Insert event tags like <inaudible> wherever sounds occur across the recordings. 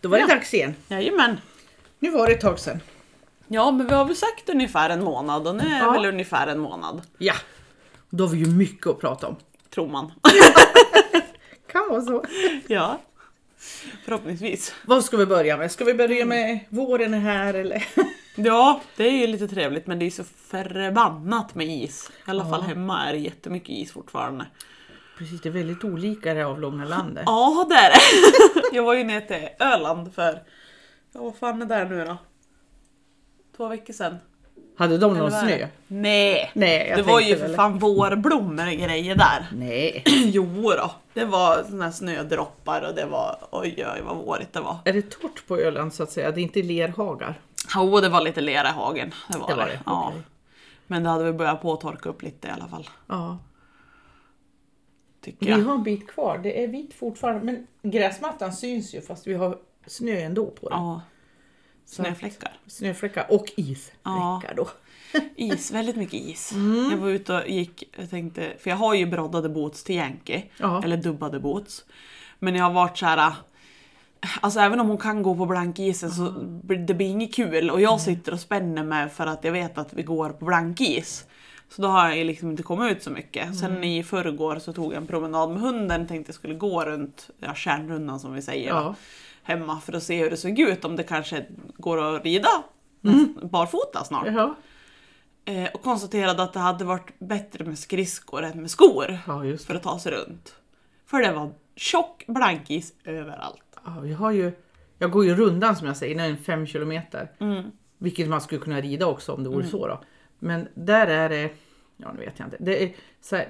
då var det Ja. dags igen. Jajamän. Nu var det ett tag sedan. Ja, men vi har väl sagt ungefär en månad och nu är Ja. väl ungefär en månad. Ja, då har vi ju mycket att prata om. Tror man. <laughs> Kan vara så. ja. Förhoppningsvis. Vad ska vi börja med? Ska vi börja med våren är här eller? <laughs> Ja, det är ju lite trevligt men det är så förbannat med is. I alla Ja. fall hemma är det jättemycket is fortfarande. Precis, det är väldigt olika det avlånga landet. Ja, det är det. <laughs> Jag var ju ner till Öland för, ja vad fan är det nu då? Två veckor sedan. Hade de Eller någon vad är snö? det? Nej, Nej, jag det var ju tänkte för väl. fan vårblommor och grejer där. Nej. <clears throat> Jo då, det var såna här snödroppar och det var oj oj vad vårigt det var. Är det torrt på Öland så att säga? Det är inte lerhagar? Jo, det var lite lera i hagen. Det var Det det. var det, Ja. okej. Men det hade väl börjat på att torka upp lite i alla fall. Ja. Tycker Vi jag. har en bit kvar. Det är vitt fortfarande, men gräsmattan syns ju fast vi har snö ändå på den. Ja. Snöfläckar. Snöfläckar och isfläckar Ja. då. <laughs> Is, väldigt mycket is. Mm. Jag var ute och gick, jag tänkte, för jag har ju broddade boots till Yankee. Ja. Eller dubbade boots. Men jag har varit så här. Alltså även om hon kan gå på blankisen så blir det blir inget kul och jag sitter och spänner mig för att jag vet att vi går på blankis. Så då har jag liksom inte kommit ut så mycket. Sen i förrgår så tog jag en promenad med hunden, tänkte jag skulle gå runt ja, kärnrundan som vi säger. Ja. Hemma för att se hur det såg ut, om det kanske går att rida barfota snart. Jaha. Eh, och konstaterade att det hade varit bättre med skridskor än med skor Ja, för att ta sig runt. För det var tjock blankis överallt. Ja, vi har ju, jag går ju rundan som jag säger, den är fem kilometer. Mm. Vilket man skulle kunna rida också om det vore så då. Men där är det, ja nu vet jag inte, det är så här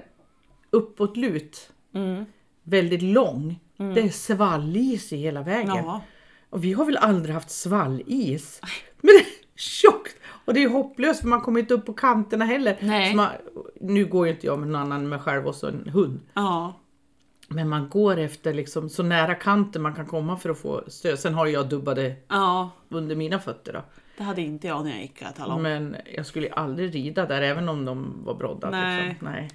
uppåtlut, Mm. väldigt lång. Det är svallis i hela vägen. Ja. Och vi har väl aldrig haft svallis. <laughs> Men det är tjockt! Och det är hopplöst för man kommer inte upp på kanterna heller. Nej. Man, nu går ju inte jag med någon annan än mig själv och så en hund. ja. Men man går efter liksom så nära kanten man kan komma för att få stöd. Sen har jag dubbade Ja, under mina fötter då. Det hade inte jag när jag gick jag tala om. Men jag skulle ju aldrig rida där även om de var broddade. Nej. Liksom. Nej.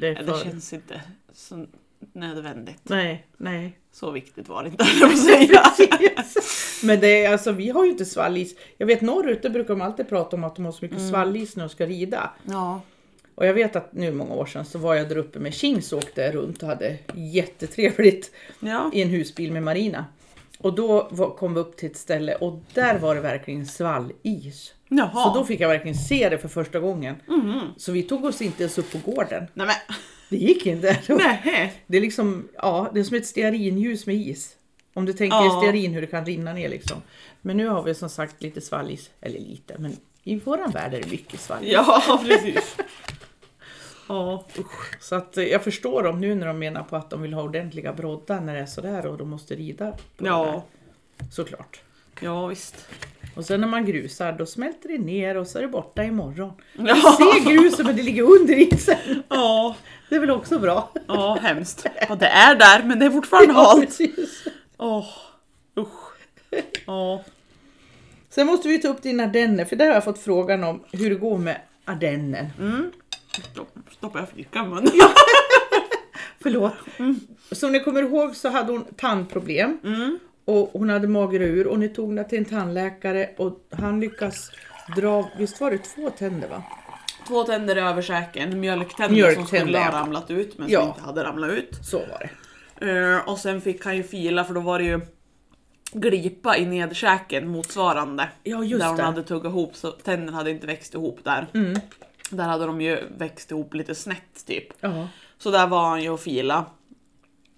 Det för... Det känns inte så nödvändigt. Nej, nej. Så viktigt var det inte, att säga. <laughs> Men det är, alltså, vi har ju inte svallis. Jag vet norrut där brukar de alltid prata om att de har så mycket Mm. svallis när de ska rida. Ja. Och jag vet att nu många år sedan så var jag där uppe med Kings och åkte runt och hade jättetrevligt Ja. i en husbil med Marina. Och då var, kom vi upp till ett ställe och där var det verkligen svallis. Jaha. Så då fick jag verkligen se det för första gången. Mhm. Så vi tog oss inte ens upp på gården. Nej men. Det gick inte. <laughs> Nej. Det är liksom, ja, det är som ett stearinljus med is. Om du tänker Ja. stearin hur det kan rinna ner liksom. Men nu har vi som sagt lite svallis, eller lite, men i våran värld är det mycket svallis. Ja, precis. <laughs> Ja. Så att eh, jag förstår dem nu när de menar på att de vill ha ordentliga broddar när det är sådär och de måste rida på det Ja. där. Såklart. Ja, visst. Och sen när man grusar då smälter det ner och så är det borta imorgon. Ja. Se gruset men det ligger under isen. Ja. Det är väl också bra? Ja, hemskt. Ja, det är där, men det är fortfarande halt. precis. Åh, usch. Ja. Sen måste vi ta upp din Ardenner, för där har jag fått frågan om hur det går med Ardennen. Mm. Stoppar jag flickan i munnen. <laughs> Förlåt. Som ni kommer ihåg så hade hon tandproblem Mm. och hon hade mager ur och ni tog henne till en tandläkare och han lyckas dra, visst var det två tänder va? Två tänder över käken, mjölktänder, Mjölktänder, som skulle ha ramlat ut men Ja. som inte hade ramlat ut. Så var det. Eh, och sen fick han ju fila för då var det ju glipa i nedkäken motsvarande. Ja, just där hon det. hade tuggat ihop så tänderna hade inte växt ihop där. Mm. Där hade de ju växt ihop lite snett typ. Ja. Så där var han ju och fila.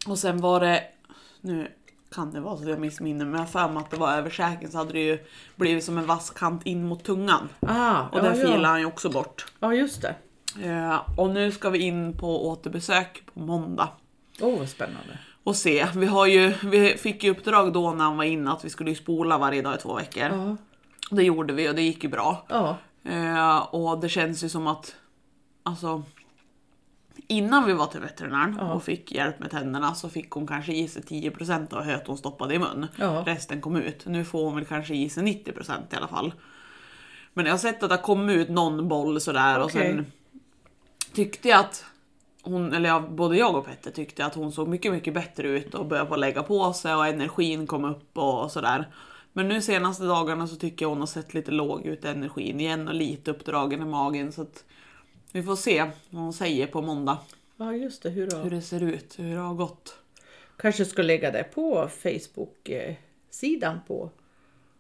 Och sen var det, nu kan det vara så att jag missminner men jag har för mig att det var över käken så hade det ju blivit som en vass kant in mot tungan. Ah, Och ja, den filade ja. han ju också bort. ja, just det. Eh, och nu ska vi in på återbesök på måndag. Åh, vad spännande. Och se, vi, har ju, vi fick ju uppdrag då när han var inne att vi skulle spola varje dag i två veckor. Ja. Det gjorde vi och det gick ju bra. Ja. Eh, och det känns ju som att, alltså, innan vi var till veterinären Ja. och fick hjälp med tänderna så fick hon kanske i sig 10% av höet hon stoppade i mun. Ja. Resten kom ut. Nu får hon väl kanske i sig 90% i alla fall. Men jag har sett att det kommit ut någon boll sådär och Okej. sen tyckte jag att hon, eller ja, både jag och Petter tyckte att hon såg mycket, mycket bättre ut och började på lägga på sig och energin kom upp och, och sådär. Men nu senaste dagarna så tycker jag hon har sett lite låg ut i energin igen och lite uppdragen i magen så att vi får se vad hon säger på måndag. Ja, just det. Hur, då? Hur det ser ut, hur det har gått. Kanske ska lägga det på Facebook-sidan på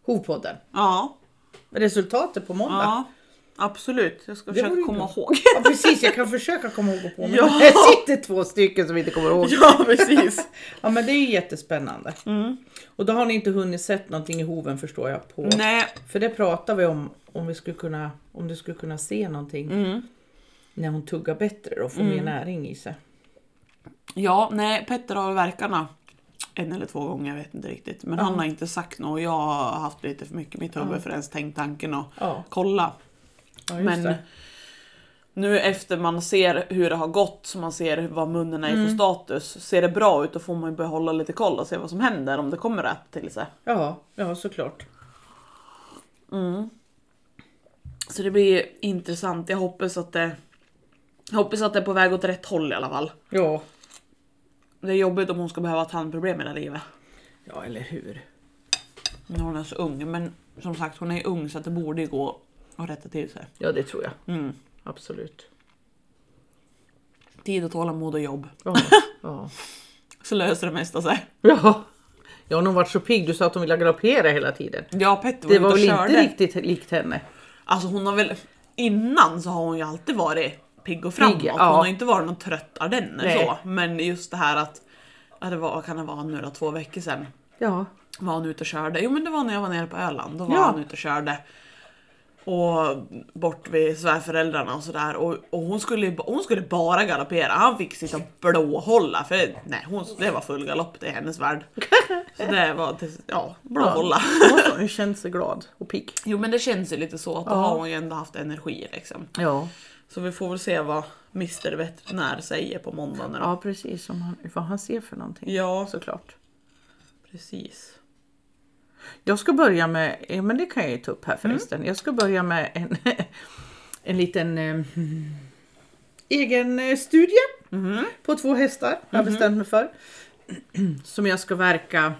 Hovpodden. Ja, Resultatet på måndag. ja absolut. Jag ska Det försöka komma bra. ihåg. Ja, precis, jag kan försöka komma ihåg på. <laughs> Ja. här sitter två stycken som inte kommer ihåg. ja, precis. <laughs> Ja, men det är ju jättespännande. Mm. Och då har ni inte hunnit sett någonting i hoven förstår jag på. Nej, För det pratar vi om, om vi skulle kunna, om du skulle kunna se någonting mm. när hon tuggar bättre och får mer näring i sig. Ja, nej, Petter har verkarna en eller två gånger, jag vet inte riktigt. Men han har inte sagt något och jag har haft lite för mycket i mitt huvud för ens tänkt tanken och kolla. Ja Men det. nu efter man ser hur det har gått, så man ser vad munnen är Mm. för status. Ser det bra ut då får man ju börja hålla lite koll och se vad som händer om det kommer rätt till sig. Ja, ja såklart. Så det blir intressant. Jag hoppas att det jag hoppas att det är på väg åt rätt håll i alla fall. Ja, Det är jobbigt om hon ska behöva tandproblem hela livet. ja eller hur. När hon är så ung. Men som sagt, hon är ung så det borde ju gå att rätta till sig. Ja, det tror jag. Mm. Absolut. Tid och tålamod och jobb. Ja, <laughs> ja. Så löser det mesta sig. ja. Ja, hon har varit så pigg. Du sa att hon ville galoppera hela tiden. Ja, Petter var Det var och väl körde. inte riktigt likt henne? Alltså hon har väl... Innan så har hon ju alltid varit pigg och framåt. Pigg, ja. Hon har inte varit någon trött ardenner Nej. så. Men just det här att... Ja, det var, vad kan det vara nu då? Två veckor sedan. Ja. var han ute och körde. Jo men det var när jag var nere på Öland. Då var Ja. han ute och körde. Och bort vid svärföräldrarna och sådär. Och, och hon, skulle, hon skulle bara galoppera. Han fick sitta och blåhålla. För nej, hon, det var full galopp det är hennes värld. <laughs> Så det var ja, blåhålla. Ja, Hon kände sig glad och pigg. Jo men det känns ju lite så att då Ja. har hon ju ändå haft energi liksom. Ja. Så vi får väl se vad Mr Veterinär säger på måndag nu då. ja, precis. Om han, vad han ser för någonting. Ja, Såklart. precis. Jag ska börja med, ja, men det kan jag ju ta upp här förresten. Jag ska börja med en, <laughs> en liten eh, egen eh, studie på två hästar. Jag har bestämt mig för. <clears throat> Som jag ska verka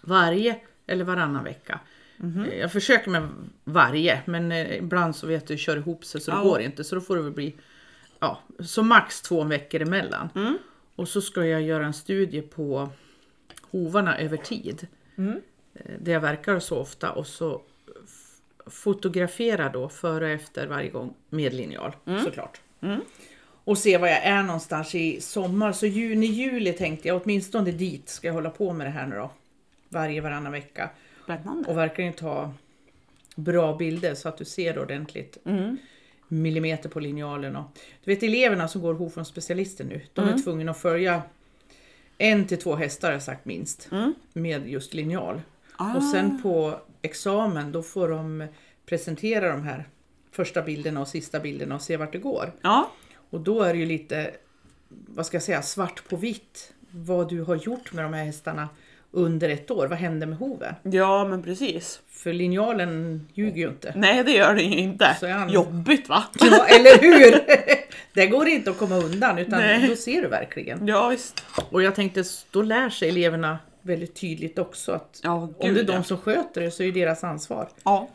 varje eller varannan vecka. Eh, Jag försöker med varje men eh, ibland så vet du kör ihop sig så det Ja. går inte. Så då får det väl bli ja, så max två veckor emellan. Och så ska jag göra en studie på hovarna över tid. Eh, Där jag verkar så ofta och så fotografera då före och efter varje gång med linjal såklart. Och se var jag är någonstans i sommar. Så juni, juli tänkte jag åtminstone dit ska jag hålla på med det här nu då. Varje varannan vecka. Spännande. Och verkligen ta bra bilder så att du ser ordentligt millimeter på linjalen. Och, du vet eleverna som går hovfrån specialister nu, de är tvungna att följa en till två hästar har jag sagt minst med just linjal. Och sen på examen då får de presentera de här första bilderna och sista bilderna och se vart det går. Ja, Och då är det ju lite, vad ska jag säga, svart på vitt vad du har gjort med de här hästarna under ett år. Vad hände med hoven? ja men precis. För linjalen ljuger ju inte. Nej det gör det ju inte. Han- Jobbigt va? Ja, eller hur? <laughs> Det går inte att komma undan utan Nej. då ser du verkligen. Ja visst. Och jag tänkte, då lär sig eleverna väldigt tydligt också att Ja, om det är de som sköter det så är det deras ansvar. Ja.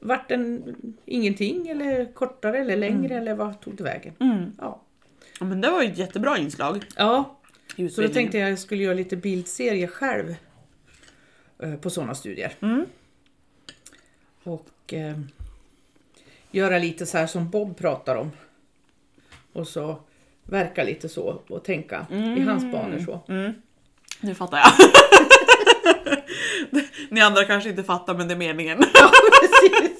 Vart den ingenting eller kortare eller längre eller vad tog det vägen? Mm. Ja. Ja, Men det var ju ett jättebra inslag. ja, så då tänkte jag att jag skulle göra lite bildserie själv eh, på sådana studier. Mm. Och eh, göra lite så här som Bob pratar om. Och så verka lite så och tänka i hans banor så. Mm. Nu fattar jag. <laughs> Ni andra kanske inte fattar men det är meningen. Ja, precis.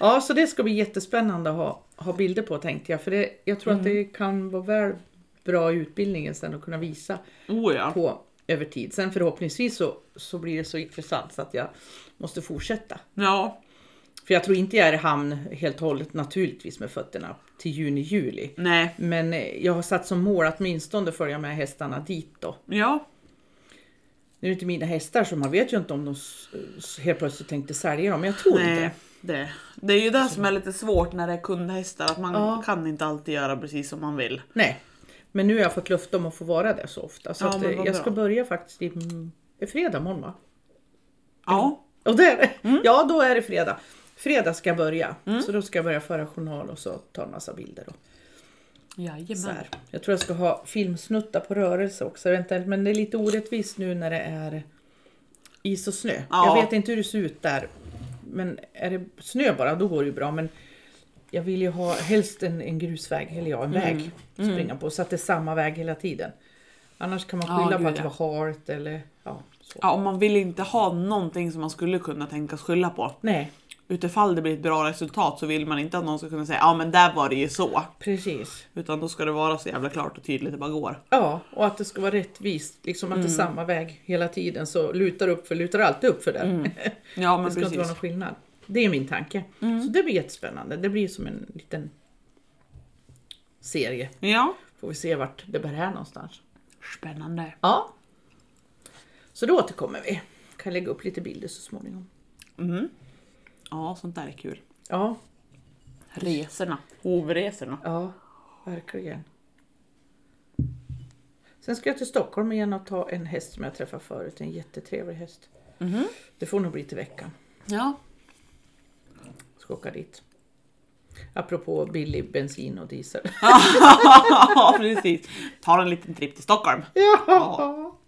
Ja, så det ska bli jättespännande att ha, ha bilder på tänkte jag. För det, jag tror att det kan vara väl bra i utbildningen sen att kunna visa Oh ja. på över tid. Sen förhoppningsvis så, så blir det så intressant så att jag måste fortsätta. Ja. För jag tror inte jag är i hamn helt och hållet naturligtvis med fötterna till juni, juli. Nej. Men eh, jag har satt som mål att åtminstone följa med hästarna dit då. Ja. Nu är det inte mina hästar så man vet ju inte om de helt plötsligt tänkte sälja dem, men jag tror inte Nej. det. Det, det är ju det som är lite svårt när det är kundhästar, att man Ja. kan inte alltid göra precis som man vill. Nej, men nu har jag fått löfte om att få vara där så ofta. Så Ja, att, eh, jag bra. ska börja faktiskt i, i fredag morgon va? Ja, Och det är det. Mm. Ja, då är det fredag. Fredag ska jag börja. Så då ska jag börja föra journal och så ta en massa bilder. Så jajamän. här. Jag tror jag ska ha filmsnuttar på rörelse också eventuellt. Men det är lite orättvist nu när det är is och snö. Ja. Jag vet inte hur det ser ut där. Men är det snö bara, då går det ju bra. Men jag vill ju ha helst en, en grusväg, eller ja, en Mm. väg att springa på. Så att det är samma väg hela tiden. Annars kan man Ja, skylla på gud, att det ja. var halt eller ja, så. Ja, och man vill inte ha någonting som man skulle kunna tänkas skylla på. Nej, Utifall det blir ett bra resultat så vill man inte att någon ska kunna säga ja men där var det ju så. precis. Utan då ska det vara så jävla klart och tydligt det bara går. Ja, och att det ska vara rättvist. Liksom att Mm. det är samma väg hela tiden. Så lutar upp för lutar alltid upp för det. <laughs> Ja det men ska inte vara Mm. precis. någon skillnad. Det är min tanke. Så det blir jättespännande. Det blir som en liten serie. Ja. Får vi se vart det bär här någonstans. Spännande. Ja. Så då återkommer vi. Kan lägga upp lite bilder så småningom. Mm. Ja, sånt där är kul. Ja, Resorna. Hovresorna. ja, verkligen. Sen ska jag till Stockholm igen och ta en häst som jag träffade förut. En jättetrevlig häst. Mhm. Det får nog bli till veckan. Ja. Ska åka dit. Apropå billig bensin och diesel. <laughs> ja, precis. Tar en liten tripp till Stockholm. Ja,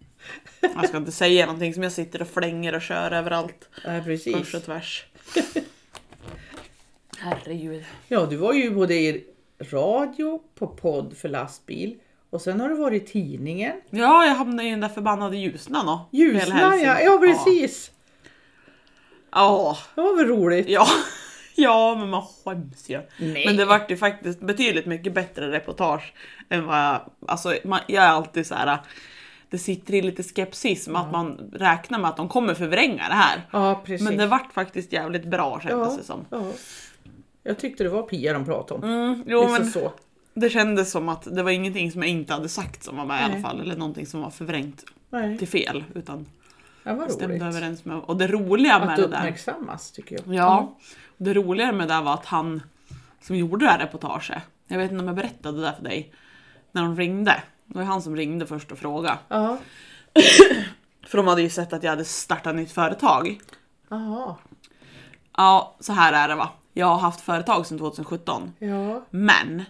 Jag ska inte säga någonting som jag sitter och flänger och kör överallt. ja Kors precis. och tvärs. <laughs> Herregud. Ja, du var ju både i radio, på podd för lastbil och sen har du varit i tidningen. Ja, jag hamnade i den där förbannade Ljusnan då. Ljusnan ja, ja precis. Ja. Det var väl roligt? Ja. <laughs> Ja, men man skäms ju. Nej. Men det vart ju faktiskt betydligt mycket bättre reportage än vad jag... Alltså, man, jag är alltid så här. Det sitter i lite skepsism att man räknar med att de kommer förvränga det här. Ja. Men det vart faktiskt jävligt bra kändes ja, det som. ja. Jag tyckte det var Pia de pratade om. Mm, jo, liksom men så. det kändes som att det var ingenting som jag inte hade sagt som var med i alla Nej. fall. Eller någonting som var förvrängt Nej, till fel. Utan det var stämde roligt. överens med... Och det roliga med Att det där... uppmärksammas tycker jag. Ja. Och det roliga med det där var att han som gjorde det här reportaget, jag vet inte om jag berättade det där för dig, när de ringde. Det var han som ringde först och frågade. Ja. <coughs> För de hade ju sett att jag hade startat nytt företag. Jaha. Ja, så här är det va. Jag har haft företag sedan 2017. Ja. Men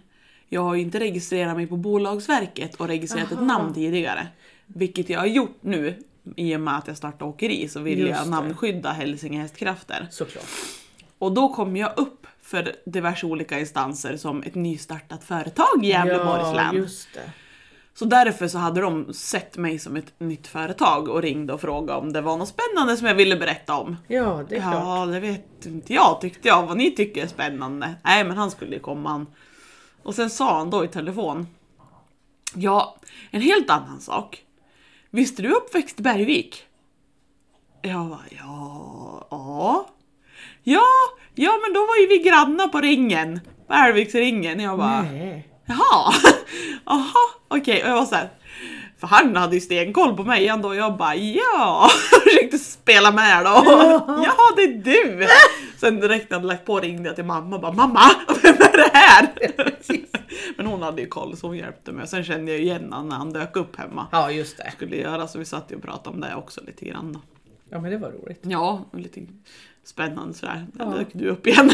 jag har ju inte registrerat mig på Bolagsverket och registrerat ett Aha. namn tidigare. Vilket jag har gjort nu i och med att jag startade åkeri så vill Just jag namnskydda Hälsinge Hästkrafter. Såklart. Och då kom jag upp för diverse olika instanser som ett nystartat företag i Gävleborgs ja, län. just det. Så därför så hade de sett mig som ett nytt företag och ringde och frågade om det var något spännande som jag ville berätta om. Ja, det är klart. Ja, det vet inte jag tyckte jag vad ni tycker är spännande. Nej, men han skulle ju komma. han. Och sen sa han då i telefon. Ja, en helt annan sak. Visste du uppväxt i Bergvik? Jag bara, ja, ja. Ja, ja men då var ju vi grannar på ringen. Bergviksringen. Jag bara, Nej. Jaha, <laughs> jaha, okej. Och jag var såhär, för han hade ju stenkoll på mig ändå. Jag bara ja, <laughs> försökte spela med då. <laughs> Ja, det är du. Sen direkt när jag hade lagt på ringde jag till mamma och bara mamma, vem är det här? Men hon hade ju koll så hon hjälpte mig. Sen kände jag igen honom när han dök upp hemma. Ja, just det. Skulle göra så vi satt ju och pratade om det också lite grann då. Ja, men det var roligt. Ja, och lite spännande sådär. Där Ja. dök du upp igen.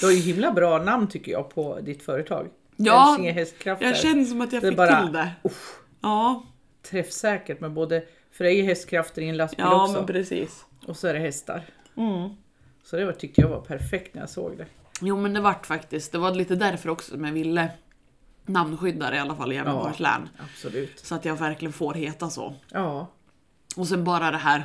Du har ju himla bra namn tycker jag på ditt företag. Ja, Hästkrafter. Jag känner som att jag Det är fick bara- till det. Uff, Ja, träffsäkert med både Freje hästkrafter i en lastbil ja också. men precis. Och så är det hästar. Mm. Så det var, tyckte jag var perfekt när jag såg det. Jo men det vart faktiskt, det var lite därför också som jag ville namnskydda det i alla fall i Gävleborgs län. Absolut. Så att jag verkligen får heta så. Ja. Och sen bara det här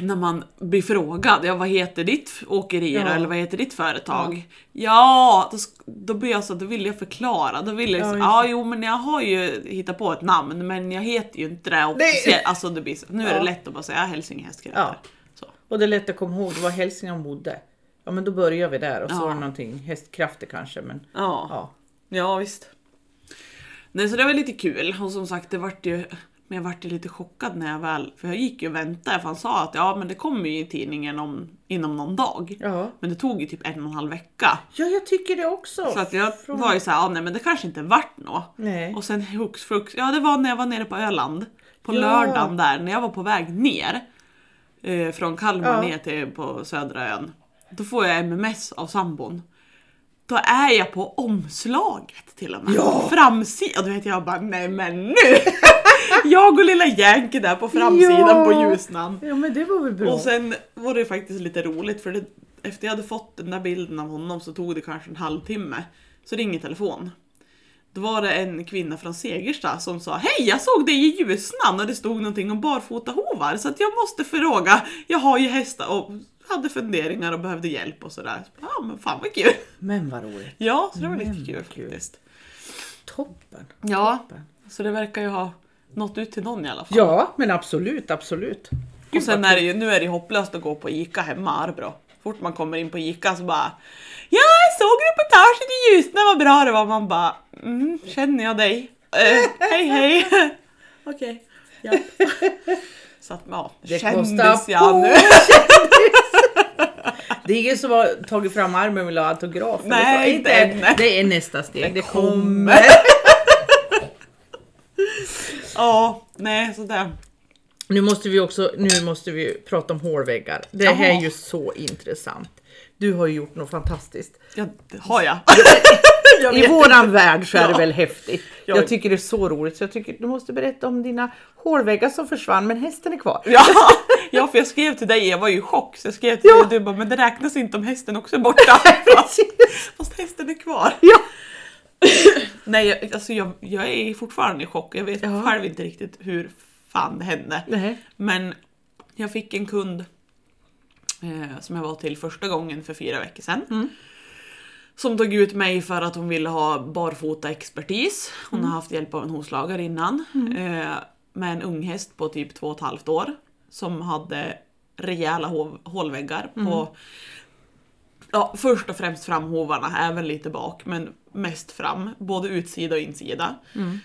när man blir frågad, ja vad heter ditt åkeri då? Ja. eller vad heter ditt företag? Ja, då, sk- då blir jag så, då vill jag förklara. Då vill jag Ja, ja, just ja jo men jag har ju hittat på ett namn men jag heter ju inte det officiellt. Alltså det blir så, nu är det Ja. lätt att bara säga Hälsinge hästkrafter. Ja. Så. Och det är lätt att komma ihåg, det var Hälsingland bodde. Ja men då börjar vi där och så Ja. var det någonting, hästkrafter kanske men Ja. ja. Ja visst. Nej så det var lite kul och som sagt det vart ju Men jag vart lite chockad när jag väl, för jag gick ju och väntade för han sa att ja men det kommer ju i tidningen om, inom någon dag. Ja. Men det tog ju typ en och en halv vecka. ja, jag tycker det också. Så att jag Från- var ju såhär, ja nej men det kanske inte vart något. Nej. Och sen hux flux, ja det var när jag var nere på Öland. På Ja. lördagen där, när jag var på väg ner. Eh, från Kalmar Ja. ner till på södra ön. Då får jag MMS av sambon. Då är jag på omslaget till och med. Ja. Framsidan. Då vet jag bara, nej men nu! <laughs> <laughs> jag och lilla Yankee där på framsidan Ja. på Ljusnan. Ja, men det var väl bra. Och sen var det faktiskt lite roligt för det, efter jag hade fått den där bilden av honom så tog det kanske en halvtimme. Så ringer telefon. Då var det en kvinna från Segersta som sa Hej jag såg dig i Ljusnan och det stod någonting om barfotahovar så att jag måste fråga. Jag har ju hästar och hade funderingar och behövde hjälp och sådär. Ja men fan vad kul. Men vad roligt. Ja, så det var Men lite kul kul. faktiskt. Toppen. Ja, Toppen. så det verkar ju ha nått ut till någon i alla fall. Ja, men absolut, absolut. Och sen är det ju, nu är det hopplöst att gå på ICA hemma Arbro. Fort man kommer in på ICA så bara Ja, jag såg reportaget i Ljusnan, vad bra det var. Man bara mm, känner jag dig? Eh, hej hej. <laughs> Okej, ja. <laughs> Så att ja, Det kändes jag på. nu. <laughs> Det är ingen som har tagit fram armen och vill ha autografer. Nej, inte än. Det är nästa steg. Det, Det kommer. Ja, nej sådär. Nu måste vi också nu måste vi prata om hårväggar. Det Jaha. här är ju så intressant. Du har ju gjort något fantastiskt. Ja, det har jag. <laughs> <laughs> jag I vet våran värld så är det Ja. väl häftigt. Jag- Jag tycker det är så roligt så jag tycker du måste berätta om dina hårväggar som försvann men hästen är kvar. Ja, ja, för jag skrev till dig, jag var ju i chock, så jag skrev till Ja. dig och du bara, men det räknas inte om hästen också är borta. <laughs> Precis. Fast hästen är kvar. Ja. Nej, jag, alltså jag, jag är fortfarande i chock. Jag vet Ja. själv inte riktigt hur fan det hände. Nej. Men jag fick en kund eh, som jag var till första gången för fyra veckor sedan. Mm. Som tog ut mig för att hon ville ha barfota expertis. Hon Mm. har haft hjälp av en hovslagare innan. Eh, med en ung häst på typ två och ett halvt år. Som hade rejäla hålväggar Mm. på Ja, först och främst framhovarna, även lite bak, men mest fram. Både utsida och insida. Mm.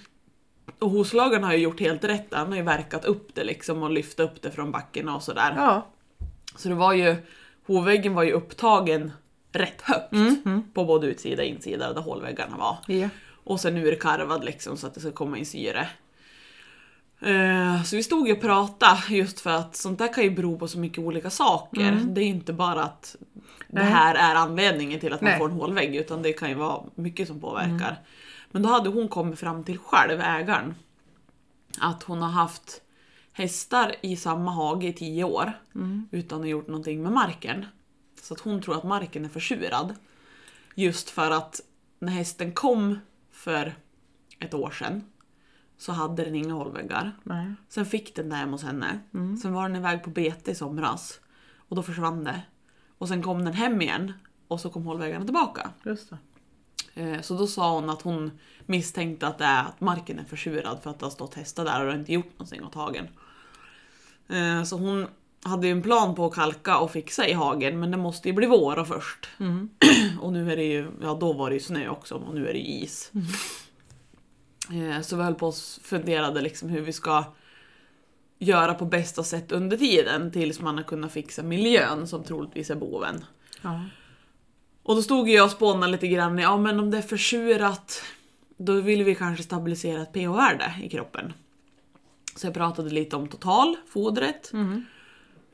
Och hovslagaren har ju gjort helt rätt, han har ju verkat upp det liksom och lyft upp det från backen och sådär. Ja. Så det var ju, hovväggen var ju upptagen rätt högt på både utsida och insida där hålväggarna var. Ja. Och sen urkarvad liksom så att det ska komma in syre. Eh, Så vi stod ju och pratade just för att sånt där kan ju bero på så mycket olika saker. Det är inte bara att det här är anledningen till att man Nej. får en hålvägg utan det kan ju vara mycket som påverkar. Men då hade hon kommit fram till själv, ägaren, att hon har haft hästar i samma hage i tio år utan att gjort någonting med marken. Så att hon tror att marken är försurad. Just för att när hästen kom för ett år sedan så hade den inga hållväggar. Nej. Sen fick den det hemma hos henne. Sen var den iväg på bete i somras och då försvann det. Och sen kom den hem igen och så kom hållväggarna tillbaka. Just det. Eh, Så då sa hon att hon misstänkte att, det är att marken är försurad för att det har stått hästar där och det har inte gjort någonting åt hagen. Eh, Så hon hade ju en plan på att kalka och fixa i hagen men det måste ju bli vår först. <clears throat> och nu är det ju, ja då var det ju snö också och nu är det ju is. Eh, Så vi höll på och funderade liksom hur vi ska göra på bästa sätt under tiden tills man har kunnat fixa miljön som troligtvis är boven. Ja. Och då stod jag och spånade lite grann, ja men om det är försurat då vill vi kanske stabilisera ett pH-värde i kroppen. Så jag pratade lite om totalfodret.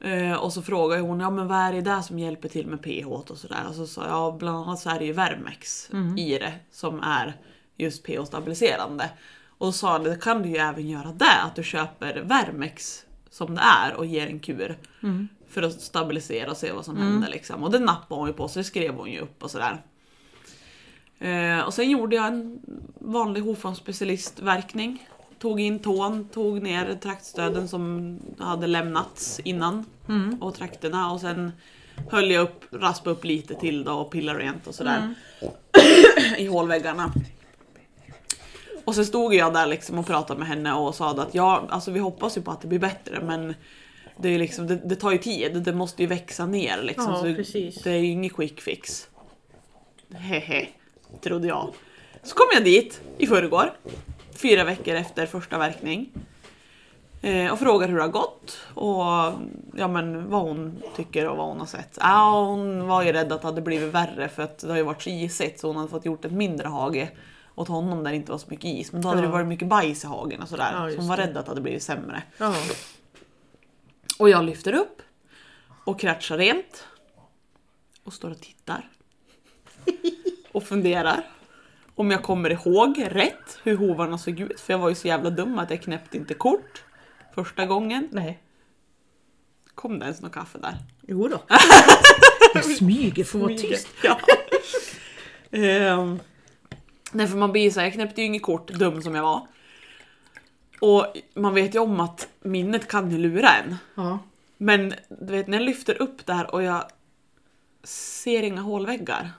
Eh, och så frågade hon, ja men vad är det där som hjälper till med pH och sådär? Och så sa jag, ja bland annat så är det ju Vermex i det som är just pH-stabiliserande. Och sa det kan du ju även göra det, att du köper Vermex som det är och ger en kur. För att stabilisera och se vad som händer liksom. Och det nappade hon ju på så det skrev hon ju upp och sådär. Eh, och sen gjorde jag en vanlig hovfondsspecialistverkning. Tog in tån, tog ner traktstöden som hade lämnats innan och trakterna och sen höll jag upp, raspade upp lite till då och pillade rent och sådär. <clears throat> I hålväggarna. Och sen stod jag där liksom och pratade med henne och sa att ja, alltså vi hoppas ju på att det blir bättre men det, är liksom, det, det tar ju tid, det måste ju växa ner liksom. Ja, så precis. Det är ju ingen quick fix. Hehe, trodde jag. Så kom jag dit i förrgår, fyra veckor efter första verkning. Eh, och frågar hur det har gått och ja, men, vad hon tycker och vad hon har sett. Ja, hon var ju rädd att det hade blivit värre för att det har ju varit så isigt så hon hade fått gjort ett mindre hage åt honom där det inte var så mycket is. Men då hade Ja. det varit mycket bajs i hagen och sådär. Ja, så hon var det. rädd att det hade blivit sämre. Ja. Och jag lyfter upp och kratschar rent. Och står och tittar. <laughs> Och funderar. Om jag kommer ihåg rätt hur hovarna såg ut. För jag var ju så jävla dum att jag knäppte inte kort första gången. Nej. Kom det ens något kaffe där? Jo då. <laughs> Jag smyger för att vara tyst. Ja. <laughs> Ehm, nej för man blir så här, jag knäppte ju inget kort, dum som jag var. Och man vet ju om att minnet kan ju lura en. Ja. Men du vet när jag lyfter upp där och jag ser inga hålväggar.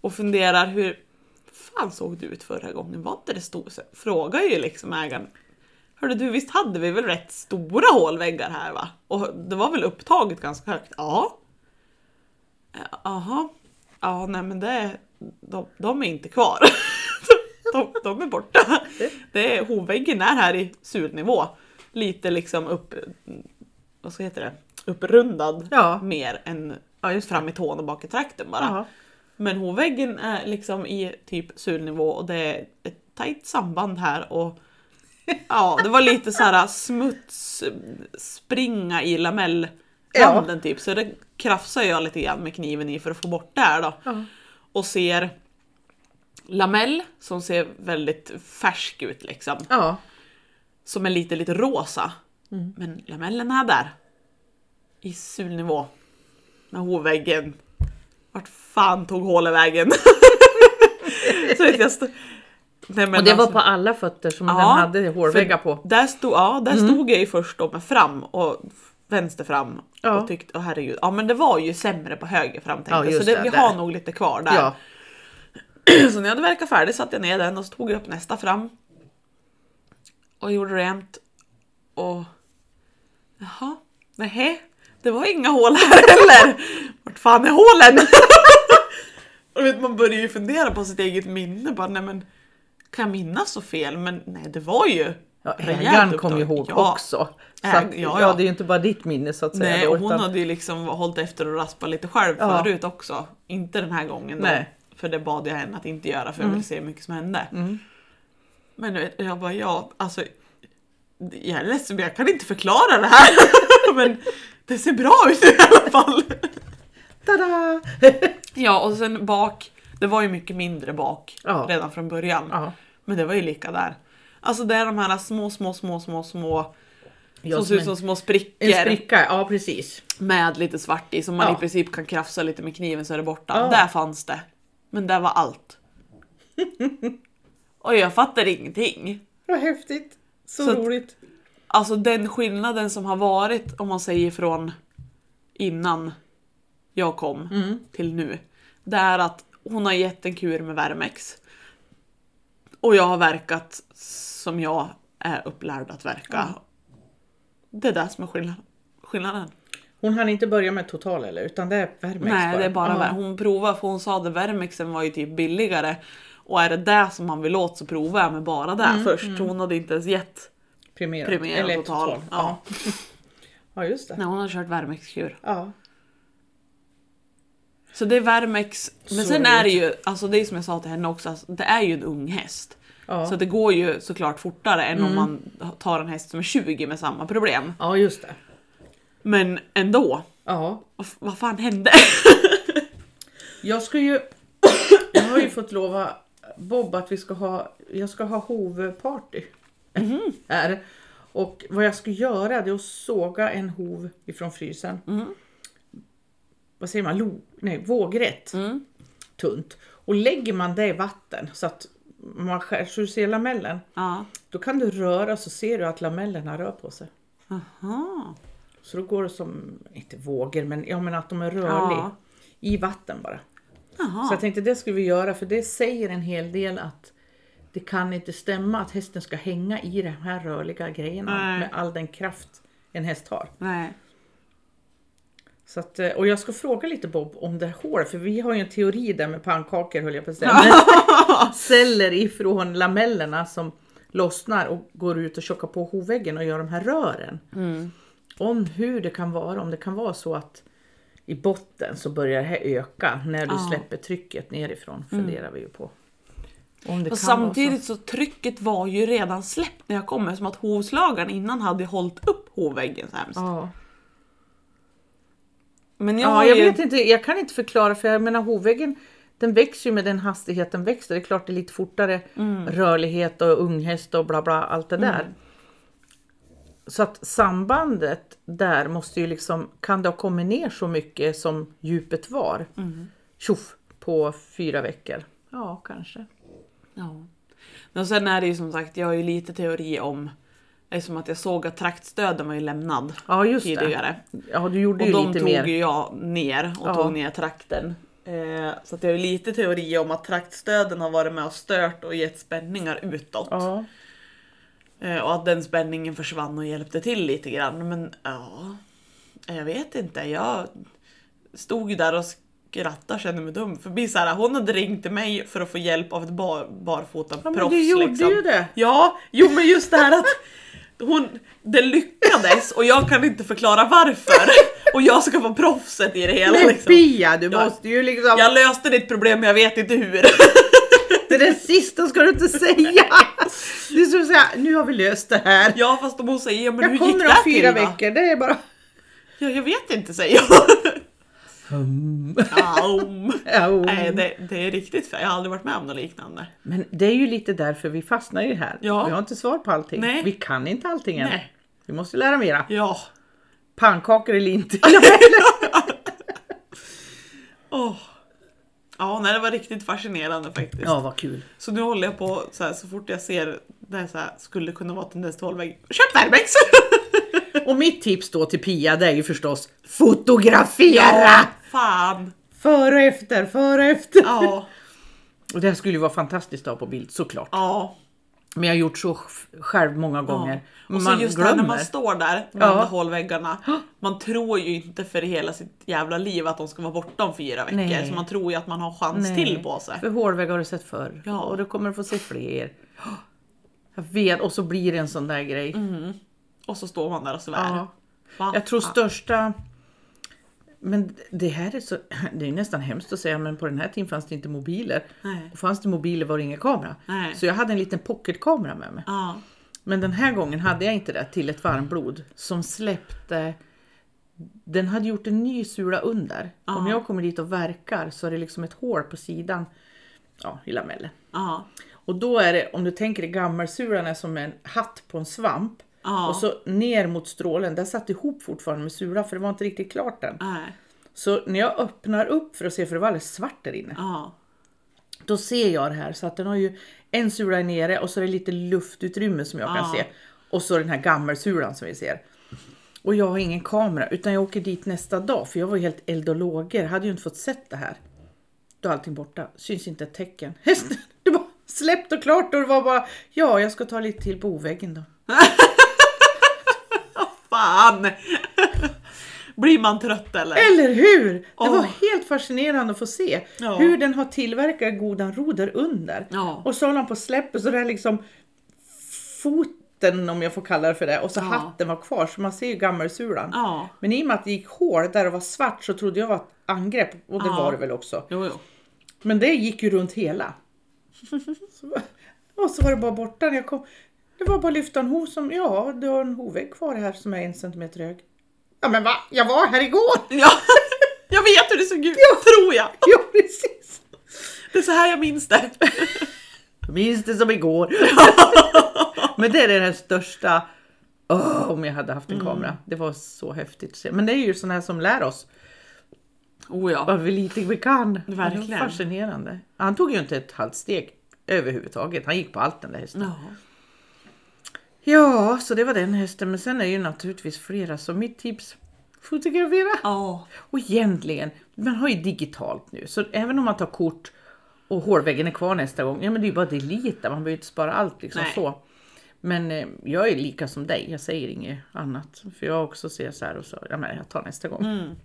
Och funderar hur fan såg det ut förra gången? Var inte det stort? Så Frågar ju liksom ägaren. Hörde du, visst hade vi väl rätt stora hålväggar här va? Och det var väl upptaget ganska högt? Ja. Jaha. Ja, nej men det, de, de är inte kvar. <laughs> de, de är borta. Det är, hovväggen är här i sulnivå. Lite liksom upp, vad ska heter det? Upprundad Ja. mer än Ja, just fram i tån och bak i trakten bara. Ja. Men hovväggen är liksom i typ sulnivå och det är ett tajt samband här och <laughs> ja, det var lite så här smuts springa i lamellranden typ så det krafsar jag lite grann med kniven i för att få bort det här då. Ja. Och ser lamell som ser väldigt färsk ut liksom. Ja. Som är lite lite rosa. Mm. Men lamellerna är där. I sulnivå. Med hovväggen. Vart fan tog hålet vägen? <laughs> så vet jag. Nej, men Och det var alltså- på alla fötter som Ja, den hade hårväggar på. Där stod, ja, där stod jag ju först då med fram och vänster fram. Ja. Och tyckte, åh herregud, ja men det var ju sämre på höger fram tänkte Ja, jag. Så det, det, vi där. har nog lite kvar där. Ja. <clears throat> Så när jag hade verkat färdig satte jag ner den och så tog jag upp nästa fram. Och gjorde rent. Och... Jaha, nej, det var inga hål här <laughs> heller. Vart fan är hålen? <laughs> och vet, man börjar ju fundera på sitt eget minne. Bara, nej, men, kan jag minnas så fel? Men nej, det var ju Ja, ägaren kom ju ihåg Ja. också. Så Äg- att, ja, ja, ja. det är ju inte bara ditt minne så att säga. Nej, då, och hon utan- hade ju liksom hållit efter och raspat lite själv Ja. förut också. Inte den här gången då. Nej. Mm. För det bad jag henne att inte göra för jag ville se hur mycket som hände. Men du vet, jag bara, ja, alltså. Jag är ledsen men jag kan inte förklara det här. <laughs> men det ser bra ut i alla fall. <laughs> Tada! <laughs> Ja, och sen bak. Det var ju mycket mindre bak Ja. redan från början. ja. Men det var ju lika där. Alltså det är de här små, små, små, små, små. Ja, som som ser ut som små sprickor. En spricka, ja precis. Med lite svart i som man Ja. i princip kan krafsa lite med kniven så är det borta. Ja. Där fanns det. Men där var allt. <laughs> Och jag fattar ingenting. Vad häftigt. Så, Så att- roligt. Alltså den skillnaden som har varit om man säger från innan jag kom Mm. till nu. Det är att hon har gett en kur med Vermex. Och jag har verkat som jag är upplärd att verka. Det är det som är skillnad, skillnaden. Hon hann inte börja med total eller? Utan det är Vermex Nej, det är bara. Ver- Hon provade för hon sa att Vermexen var ju typ billigare. Och är det det som man vill åt så provar jag med bara det Mm, först. Hon hade inte ens gett Primerat. Primera eller total. total. Ja. Ja. <laughs> just det. när hon har kört Vermex-kur. Ja. Så det är Vermex. Men Så sen är det ju, alltså det är som jag sa till henne också, alltså, det är ju en ung häst. Ja. Så det går ju såklart fortare än om man tar en häst som är 20 med samma problem. ja, just det. Men ändå, Ja. vad, fan hände? <laughs> Jag ska ju... Jag har ju fått lova Bob att vi ska ha... Jag ska ha hovparty. Här. Och vad jag ska göra det är att såga en hov ifrån frysen. Vad säger man? Lo, nej, vågrätt. Mm. Tunt. Och lägger man det i vatten så att man skär, lamellen. ja. Då kan du röra så ser du att lamellerna rör på sig. Aha. Så då går det som, inte vågor, men jag menar att de är rörliga. Ja. I vatten bara. Jaha. Så jag tänkte det skulle vi göra för det säger en hel del att det kan inte stämma att hästen ska hänga i de här rörliga grejerna Nej. med all den kraft en häst har. Nej. Så att, eh, och jag ska fråga lite Bob om det här hålet, för vi har ju en teori där med pannkakor höll jag på att säga. Celler <laughs> ifrån lamellerna som lossnar och går ut och tjockar på hovväggen och gör de här rören. Om hur det kan vara, om det kan vara så att i botten så börjar det här öka när du Ja. släpper trycket nerifrån, funderar vi ju på. Och samtidigt så. trycket var ju redan släppt när jag kom, som att hovslagaren innan hade hållit upp hovväggen så hemskt. så. Men jag, Ja, jag ju... vet inte, jag kan inte förklara för jag menar hovväggen den växer ju med den hastighet den växer. Det är klart det är lite fortare Mm. rörlighet och unghäst och bla bla allt det där. Så att sambandet där måste ju liksom, kan det ha kommit ner så mycket som djupet var? Mm. Tjoff, på fyra veckor. Ja, kanske. Ja. Men sen är det ju som sagt, jag har ju lite teori om Eftersom att jag såg att traktstöden var ju lämnad Ja, just det. tidigare. Ja, du gjorde Och ju de lite tog mer. ju jag ner och Ja. tog ner trakten. Eh, så att jag har lite teori om att traktstöden har varit med och stört och gett spänningar utåt. Ja. Eh, och att den spänningen försvann och hjälpte till lite grann. Men ja, jag vet inte. Jag stod ju där och skrattade och kände mig dum. För det så här, hon hade ringt till mig för att få hjälp av ett bar, barfota Ja, men proffs. du gjorde liksom. ju det. Ja, jo men just det här att hon, det lyckades och jag kan inte förklara varför. <laughs> Och jag ska vara proffset i det hela. Men Liksom. Pia, du Ja. måste ju liksom... Jag löste ditt problem men jag vet inte hur. Det där sista ska du inte säga! Du ska säga, nu har vi löst det här. Ja fast om hon säger, men Jag hur gick kommer det om till fyra då? veckor, det är bara... Ja, jag vet inte säger jag. Aum. Ja, Nej, det, det är riktigt för jag har aldrig varit med om något liknande. Men det är ju lite därför vi fastnar i det här. Ja. Vi har inte svar på allting. Nej. Vi kan inte allting än. Nej. Vi måste lära mera. Ja. Pannkakor eller inte. <laughs> Åh. Ja, nej, det var riktigt fascinerande faktiskt. ja, vad kul. Så nu håller jag på så, här, så fort jag ser det så här, skulle kunna vara tendens till hållvägg. Köp Värmex! Och mitt tips då till Pia det är ju förstås fotografera! Fan! Före och efter, före och efter. Ja. <laughs> Och det här skulle ju vara fantastiskt att ha på bild såklart. Ja. Men jag har gjort så sj- själv många gånger. ja. Och så Man just här när glömmer. man står där vid Ja. hålväggarna. Man tror ju inte för hela sitt jävla liv att de ska vara borta om fyra veckor. Nej. Så man tror ju att man har chans Nej, till på sig. För hårvägg har du sett förr. Ja. Och du kommer få se fler. Jag vet, och så blir det en sån där grej. Och så står man där och svär. Ja. Va? Jag tror största... Men det här är så... Det är nästan hemskt att säga men på den här tiden fanns det inte mobiler. Nej. Och fanns det mobiler var det ingen kamera. Nej. Så jag hade en liten pocketkamera med mig. Ja. Men den här gången hade jag inte det till ett varmblod som släppte... Den hade gjort en ny sula under. Om Ja. jag kommer dit och verkar så är det liksom ett hål på sidan ja, i lamellen. Ja. Och då är det, om du tänker dig gammelsulan är som en hatt på en svamp. Ja. Och så ner mot strålen, där satt ihop fortfarande med sulan för det var inte riktigt klart än. Nej. Så när jag öppnar upp för att se, för det var alldeles svart där inne. Ja. Då ser jag det här så att den har ju en sula nere och så är det lite luftutrymme som jag kan Ja. se. Och så den här gammelsulan som vi ser. Och jag har ingen kamera utan jag åker dit nästa dag för jag var ju helt eld och lågor. Hade ju inte fått sett det här. Då är allting borta. Syns inte ett tecken. Hästen, <laughs> det var släppt och klart och det var bara ja, jag ska ta lite till på oväggen då. <laughs> Fan! <laughs> Blir man trött eller? Eller hur? Det Åh. var helt fascinerande att få se Ja. hur den har tillverkat godan ro där under. Ja. Och så håller han på släpper så det är liksom foten om jag får kalla det för det och så Ja. hatten var kvar så man ser ju gammelsulan. Ja. Men i och med att det gick hål där det var svart så trodde jag var ett angrepp och det var det väl också. Jo, jo. Men det gick ju runt hela. <laughs> och så var det bara borta när jag kom. Det var bara att lyfta en hov som, ja du har en hovvägg kvar här som är en centimeter hög. Ja men va? Jag var här igår! <laughs> Ja. Jag vet hur det såg ut, tror jag. <laughs> Ja precis! Det är så här jag minns det. Jag <laughs> minns det som igår. Men det är den största, Åh, om jag hade haft en kamera. Det var så häftigt att se. Men det är ju sådana här som lär oss Oh ja. vad vi lite vi kan. Det Verkligen. var fascinerande. Han tog ju inte ett halvt steg överhuvudtaget. Han gick på allt den där hästen. Ja. Ja, så det var den hästen. Men sen är ju naturligtvis flera. Så mitt tips, fotografera. Ja. Och egentligen, man har ju digitalt nu. Så även om man tar kort och hårväggen är kvar nästa gång. Ja men det är ju bara delita, man behöver inte spara allt liksom Nej. så. Men eh, jag är lika som dig, jag säger inget annat. För jag också ser så här och så, ja men jag tar nästa gång.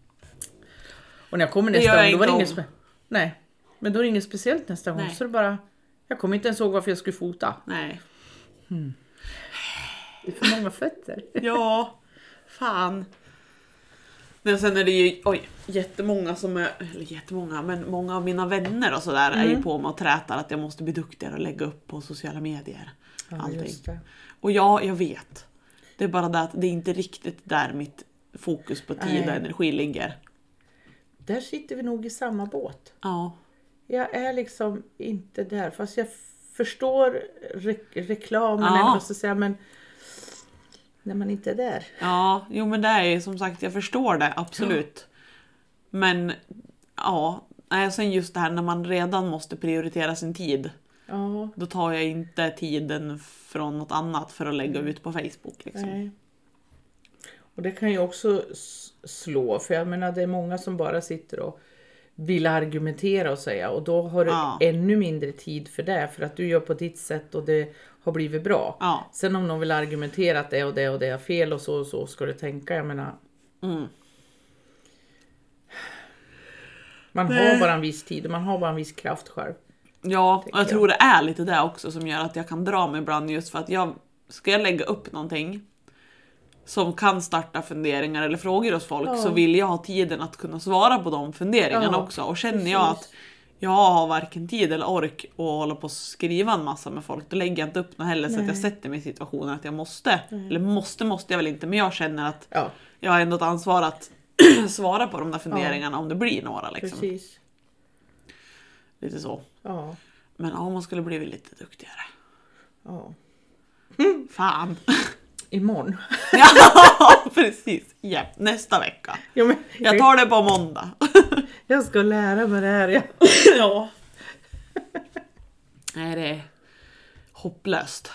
Och när jag kommer Mm. Nästa gör gång, då jag var det inget spe- Nej, men då är det inget speciellt nästa gång. Nej. Så det bara, jag kommer inte ens ihåg varför jag skulle fota. Nej. Det är för många fötter. <laughs> Ja, fan. Men sen är det ju oj, jättemånga som är, eller jättemånga, men många av mina vänner och sådär är ju på mig och trätar att jag måste bli duktigare och lägga upp på sociala medier. allting. just det. Och ja, jag vet. Det är bara det att det är inte riktigt där mitt fokus på tid och energi ligger. Där sitter vi nog i samma båt. Ja. Jag är liksom inte där. Fast jag förstår re- reklamen, Ja. eller vad jag ska säga, men när man inte är där. Ja, jo men det är som sagt, jag förstår det absolut. Men ja, nej, sen just det här när man redan måste prioritera sin tid. Ja, Då tar jag inte tiden från något annat för att lägga ut på Facebook. Liksom. nej. Och det kan ju också slå, för jag menar det är många som bara sitter och vill argumentera och säga och då har du Ja. ännu mindre tid för det för att du gör på ditt sätt och det har blivit bra. Ja. Sen om någon vill argumentera att det och det och det är fel och så och så ska du tänka, jag menar. Mm. Man Nej. har bara en viss tid och man har bara en viss kraft själv. Ja, och Tänker jag tror det är lite det också som gör att jag kan dra mig ibland just för att jag ska jag lägga upp någonting som kan starta funderingar eller frågor hos folk Ja. så vill jag ha tiden att kunna svara på de funderingarna Ja, också. Och känner jag att jag har varken tid eller ork att hålla på och skriva en massa med folk, då lägger jag inte upp något heller så att jag Nej. sätter mig i situationen att jag måste. Eller måste måste jag väl inte, men jag känner att Ja, jag har ändå ett ansvar att <clears throat> svara på de där funderingarna om det blir några. Liksom. precis. Lite så. Men ja, man skulle blivit lite duktigare. ja. Fan. <laughs> Imorgon. <laughs> ja, precis. Ja, nästa vecka. Ja, men, Jag tar det på måndag. <laughs> jag ska lära mig det här. Ja. ja. Nej, det är hopplöst.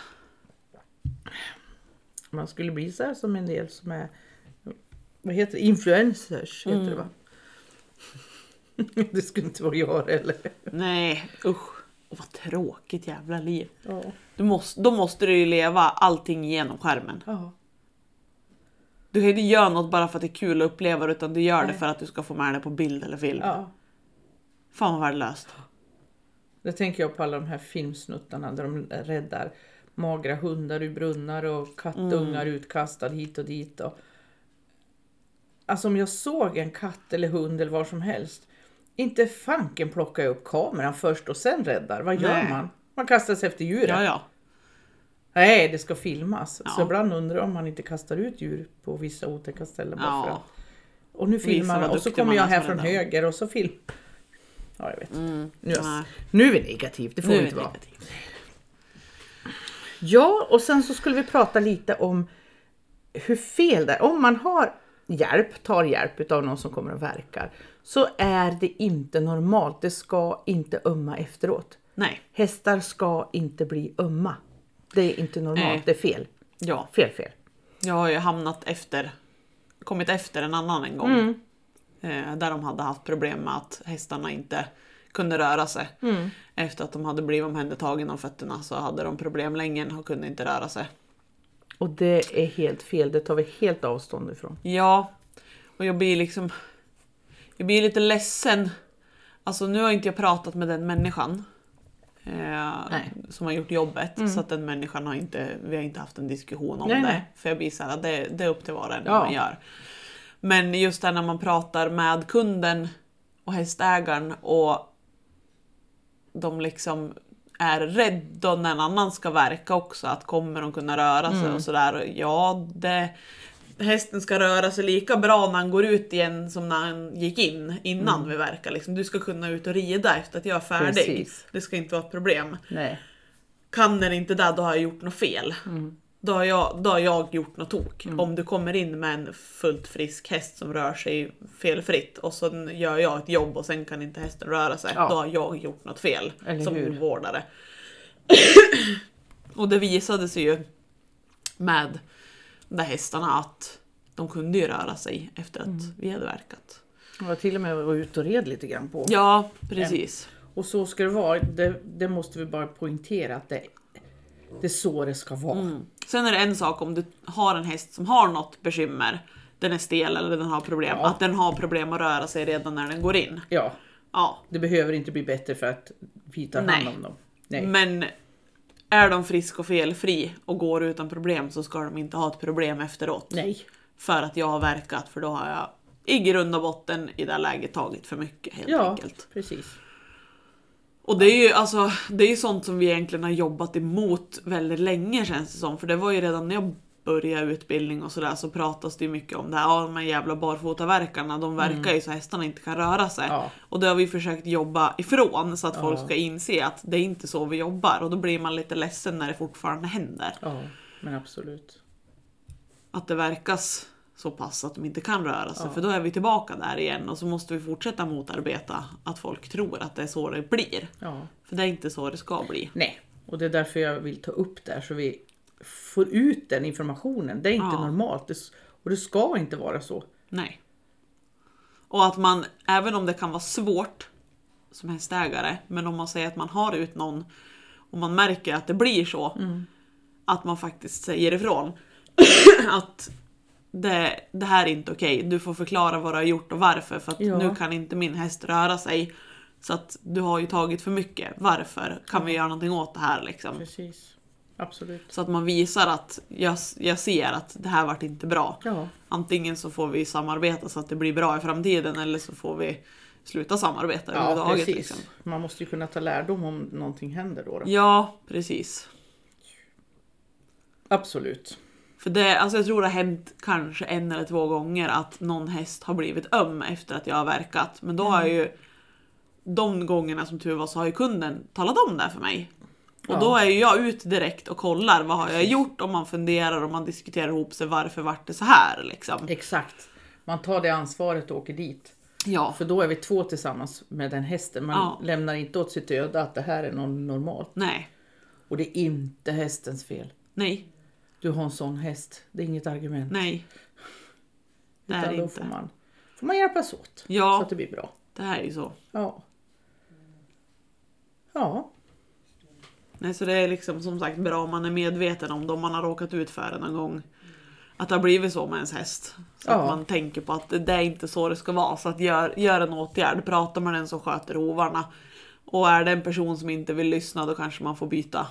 Man skulle bli så här som en del som är vad heter det? influencers. Heter det va? <laughs> det skulle inte vara jag eller. Nej, usch. Och vad tråkigt jävla liv. Ja. Du måste, då måste du ju leva allting genom skärmen. ja. Du kan inte göra något bara för att det är kul att uppleva det utan du gör det Nej. för att du ska få med det på bild eller film. ja. Fan vad värdelöst. Det tänker jag på alla de här filmsnuttarna där de räddar magra hundar ur brunnar och kattungar utkastad hit och dit. Och... Alltså om jag såg en katt eller hund eller vad som helst. Inte fanken plockar jag upp kameran först och sen räddar. Vad gör Nej. man? Man kastar sig efter djuret. Ja, ja. Nej, det ska filmas. Ja. Så ibland undrar jag om man inte kastar ut djur på vissa otäcka ställen. Bara för att... Och nu filmar man och så kommer jag är här från höger och så film. Ja, jag vet. Mm. Nu, Nej. nu är vi negativt, det får Nu vi inte vara. negativt. Ja, och sen så skulle vi prata lite om hur fel det är. Om man har hjälp, tar hjälp av någon som kommer och verkar, så är det inte normalt. Det ska inte ömma efteråt. Nej. Hästar ska inte bli ömma. Det är inte normalt, Nej. det är fel. Ja. Fel, fel. Jag har ju hamnat efter, kommit efter en annan en gång. Mm. Eh, där de hade haft problem med att hästarna inte kunde röra sig. Mm. Efter att de hade blivit omhändertagna om fötterna så hade de problem länge och kunde inte röra sig. Och det är helt fel, det tar vi helt avstånd ifrån. Ja, och jag blir liksom... Jag blir lite ledsen. Alltså nu har inte jag pratat med den människan. Eh, som har gjort jobbet. Så att den människan har inte, vi har inte haft en diskussion om Nej, det. nej. För jag blir såhär, det, det är upp till var och en Ja. man gör. Men just där när man pratar med kunden och hästägaren och de liksom är rädda när en annan ska verka också. Att kommer de kunna röra sig och sådär. Ja, det, hästen ska röra sig lika bra när han går ut igen som när han gick in innan vi verkar. Liksom. Du ska kunna ut och rida efter att jag är färdig. Precis. Det ska inte vara ett problem. Nej. Kan den inte det, då har jag gjort något fel. Då, har jag, då har jag gjort något tok. Om du kommer in med en fullt frisk häst som rör sig felfritt och så gör jag ett jobb och sen kan inte hästen röra sig. Ja. Då har jag gjort något fel Eller som hur? vårdare. <coughs> och det visade sig ju med där hästarna att de kunde ju röra sig efter att vi hade verkat. Var till och med var ute och red lite grann på. Ja, precis. Och så ska det vara. Det, det måste vi bara poängtera att det, det är så det ska vara. Mm. Sen är det en sak om du har en häst som har något bekymmer, den är stel eller den har problem, Ja. att den har problem att röra sig redan när den går in. Ja, Ja, det behöver inte bli bättre för att vi tar hand om dem. Nej. men är de frisk och felfri och går utan problem så ska de inte ha ett problem efteråt. Nej. För att jag har verkat, för då har jag i grund och botten i det här läget tagit för mycket helt Ja, enkelt. precis. Och det är ju alltså, det är sånt som vi egentligen har jobbat emot väldigt länge känns det som. För det var ju redan när jag började utbildning och sådär så pratas det mycket om det här, ja, de här jävla barfotaverkarna, de verkar ju så hästarna inte kan röra sig. Ja. Och det har vi försökt jobba ifrån så att Ja. folk ska inse att det är inte så vi jobbar och då blir man lite ledsen när det fortfarande händer. Ja, men absolut. Att det verkas så pass att de inte kan röra sig Ja. för då är vi tillbaka där igen och så måste vi fortsätta motarbeta att folk tror att det är så det blir. Ja. För det är inte så det ska bli. Nej, och det är därför jag vill ta upp det här så vi får ut den informationen. Det är inte Ja. normalt det, och det ska inte vara så. Nej. Och att man, även om det kan vara svårt som hästägare, men om man säger att man har ut någon och man märker att det blir så, att man faktiskt säger ifrån. <clears throat> att det, det här är inte okej, du får förklara vad du har gjort och varför för att Ja. nu kan inte min häst röra sig. Så att du har ju tagit för mycket, varför? Kan vi göra någonting åt det här liksom? Precis. Absolut. Så att man visar att jag, jag ser att det här vart inte bra. Ja, Antingen så får vi samarbeta så att det blir bra i framtiden eller så får vi sluta samarbeta ja överhuvudtaget. precis. Liksom. Man måste ju kunna ta lärdom om någonting händer då. då. Ja, precis. Absolut. För det, alltså jag tror det har hänt kanske en eller två gånger att någon häst har blivit öm efter att jag har verkat. Men då har jag ju de gångerna som tur var så har ju kunden talat om det för mig. Och Ja. då är ju jag ut direkt och kollar vad har jag gjort och man funderar och man diskuterar ihop sig varför vart det så här liksom. Exakt. Man tar det ansvaret och åker dit. Ja, För då är vi två tillsammans med den hästen. Man Ja. lämnar inte åt sitt öde att det här är något normalt. nej, Och det är inte hästens fel. nej, Du har en sån häst. Det är inget argument. nej. Det är Utan det då inte. får man, får man hjälpas åt. Ja. Så att det blir bra. Det här är ju så. Ja. Ja. Nej, så det är liksom som sagt bra om man är medveten om det om man har råkat ut för det någon gång. Att det har blivit så med ens häst. Så Ja. att man tänker på att det är inte så det ska vara. Så att gör, gör en åtgärd, prata med den som sköter hovarna. Och är det en person som inte vill lyssna då kanske man får byta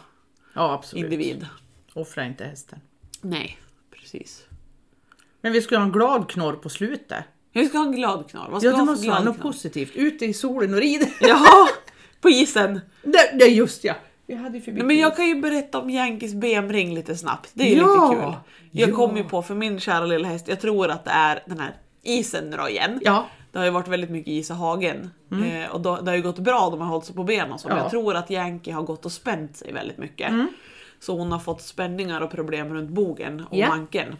Ja, absolut. individ. Offra inte hästen. Nej, precis. Men vi ska ha en glad knorr på slutet. Vi ska ha en glad knorr. Vad ska Ja, det måste vara något positivt. Ute i solen och rid. Jaha! <laughs> På isen! det, det just ja. Vi hade förbi. Nej, men jag kan ju berätta om Yankees BM-ring lite snabbt. Det är Ja, lite kul. Jag ja. kom ju på, för min kära lilla häst, jag tror att det är den här isen nu då igen. Ja, Det har ju varit väldigt mycket is i hagen. Eh, och då, det har ju gått bra, de har hållit sig på benen och så. Men Ja. jag tror att Yankee har gått och spänt sig väldigt mycket. Så hon har fått spänningar och problem runt bogen och Ja. manken.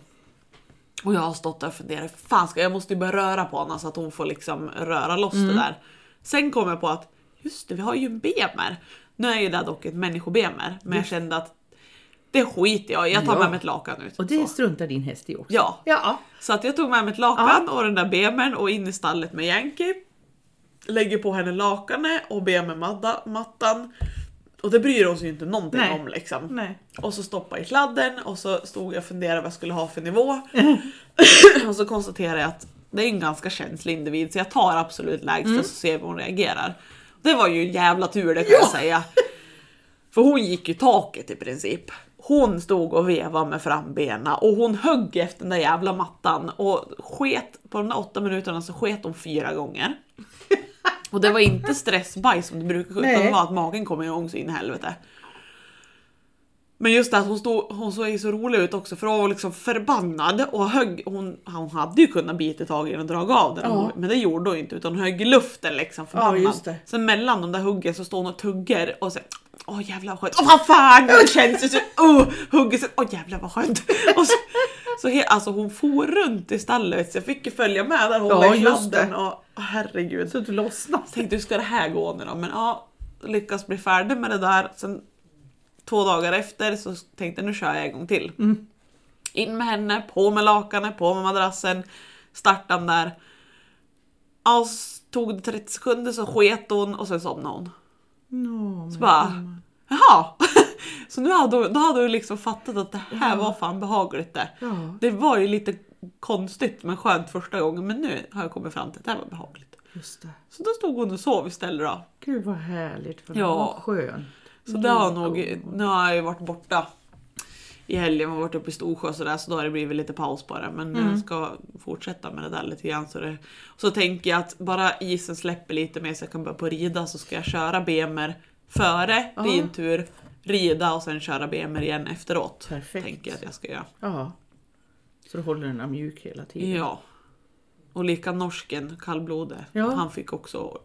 Och jag har stått där och funderat, fan ska jag måste ju börja röra på henne så att hon får liksom röra loss det där. Sen kom jag på att, just det, vi har ju en bemer. Nu är ju det dock ett människobemer, men jag kände att det skiter jag i. jag tar Ja. med mig ett lakan ut. och det Så. struntar din häst i också. Ja, Ja. så att jag tog med mig ett lakan och den där bemern och in i stallet med Yankee. Lägger på henne lakanet och bemermattan. Och det bryr hon sig ju inte någonting Nej. om liksom. Nej. Och så stoppa i sladden och så stod jag och funderade vad jag skulle ha för nivå. <laughs> och så konstaterade jag att det är en ganska känslig individ så jag tar absolut lägsta så ser vi hur hon reagerar. Det var ju en jävla tur det kan jag säga. För hon gick ju taket i princip. Hon stod och vevade med frambena och hon högg efter den där jävla mattan och sket, på de där åtta minuterna så sket hon fyra gånger. Och det var inte stressbajs som det brukar utan det var att magen kom igång så in i helvete. Men just det att hon, stod, hon såg så rolig ut också för hon var liksom förbannad och högg, hon, hon hade ju kunnat bita tag i den och dra av den Ja. men det gjorde hon inte utan hon högg luften liksom förbannad. det. Sen mellan de där huggen så står hon och tuggar och så Åh jävlar vad skönt, åh vad fan det känns ju så, oh, hugger så, åh jävlar vad skönt. <laughs> Och så, så he, alltså hon for runt i stallet så jag fick ju följa med där hon Ja, var i sladden och åh, herregud. Så du lossnar. Så tänkte hur ska det här gå nu då? Men ja, lyckas bli färdig med det där. Sen två dagar efter så tänkte jag nu kör jag en gång till. In med henne, på med lakanet, på med madrassen, starta den där. Ja, så tog det 30 sekunder så sket hon och sen somnade hon. No, Så bara, jaha. <laughs> Så nu hade hon, då hade hon liksom fattat att det här var fan behagligt det. Ja. Det var ju lite konstigt men skönt första gången men nu har jag kommit fram till att det här var behagligt. Just det. Så då stod hon och sov istället då. Gud vad härligt. För Ja. ja. Vad skönt. Så det har nog, nu har jag ju varit borta i helgen och varit uppe i Storsjö och sådär så då har det blivit lite paus på det. Men jag ska fortsätta med det där lite grann. Så, det, så tänker jag att bara isen släpper lite mer så jag kan börja på rida så ska jag köra BMR före ridtur, rida och sen köra BMR igen efteråt. Perfekt. Tänker jag att jag ska göra. Ja. Så du håller den mjuk hela tiden. Ja. Och lika norsken, kallblode, Ja. han fick också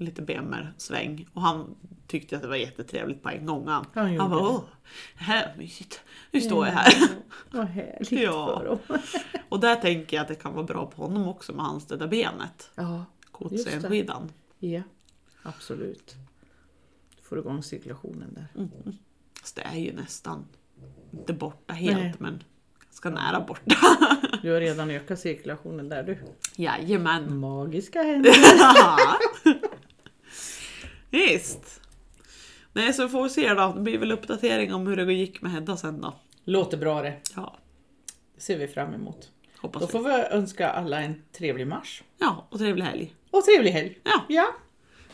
lite BMR-sväng. Och han tyckte att det var jättetrevligt på en gång. Han, Han han, bara åh, det här är mysigt. Nu står jag här. Vad härligt Ja. för dem. Och där tänker jag att det kan vara bra på honom också med hans det där benet. Ja. Kotsenskidan. ja, absolut. Du får igång cirkulationen där. Så det är ju nästan inte borta helt Nej. men ganska nära borta. <laughs> Du har redan ökat cirkulationen där du. Jajamän. Magiska händer. <laughs> <laughs> Visst. Nej så får vi se då. Det blir väl uppdatering om hur det gick med Hedda sen då. Låter bra det. Ja, Det ser vi fram emot. hoppas Då vi. får vi önska alla en trevlig mars. Ja, och trevlig helg. Och trevlig helg. Ja, Ja,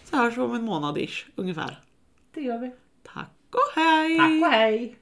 så hörs vi om en månad ish, ungefär. det gör vi. Tack och hej! Tack och hej!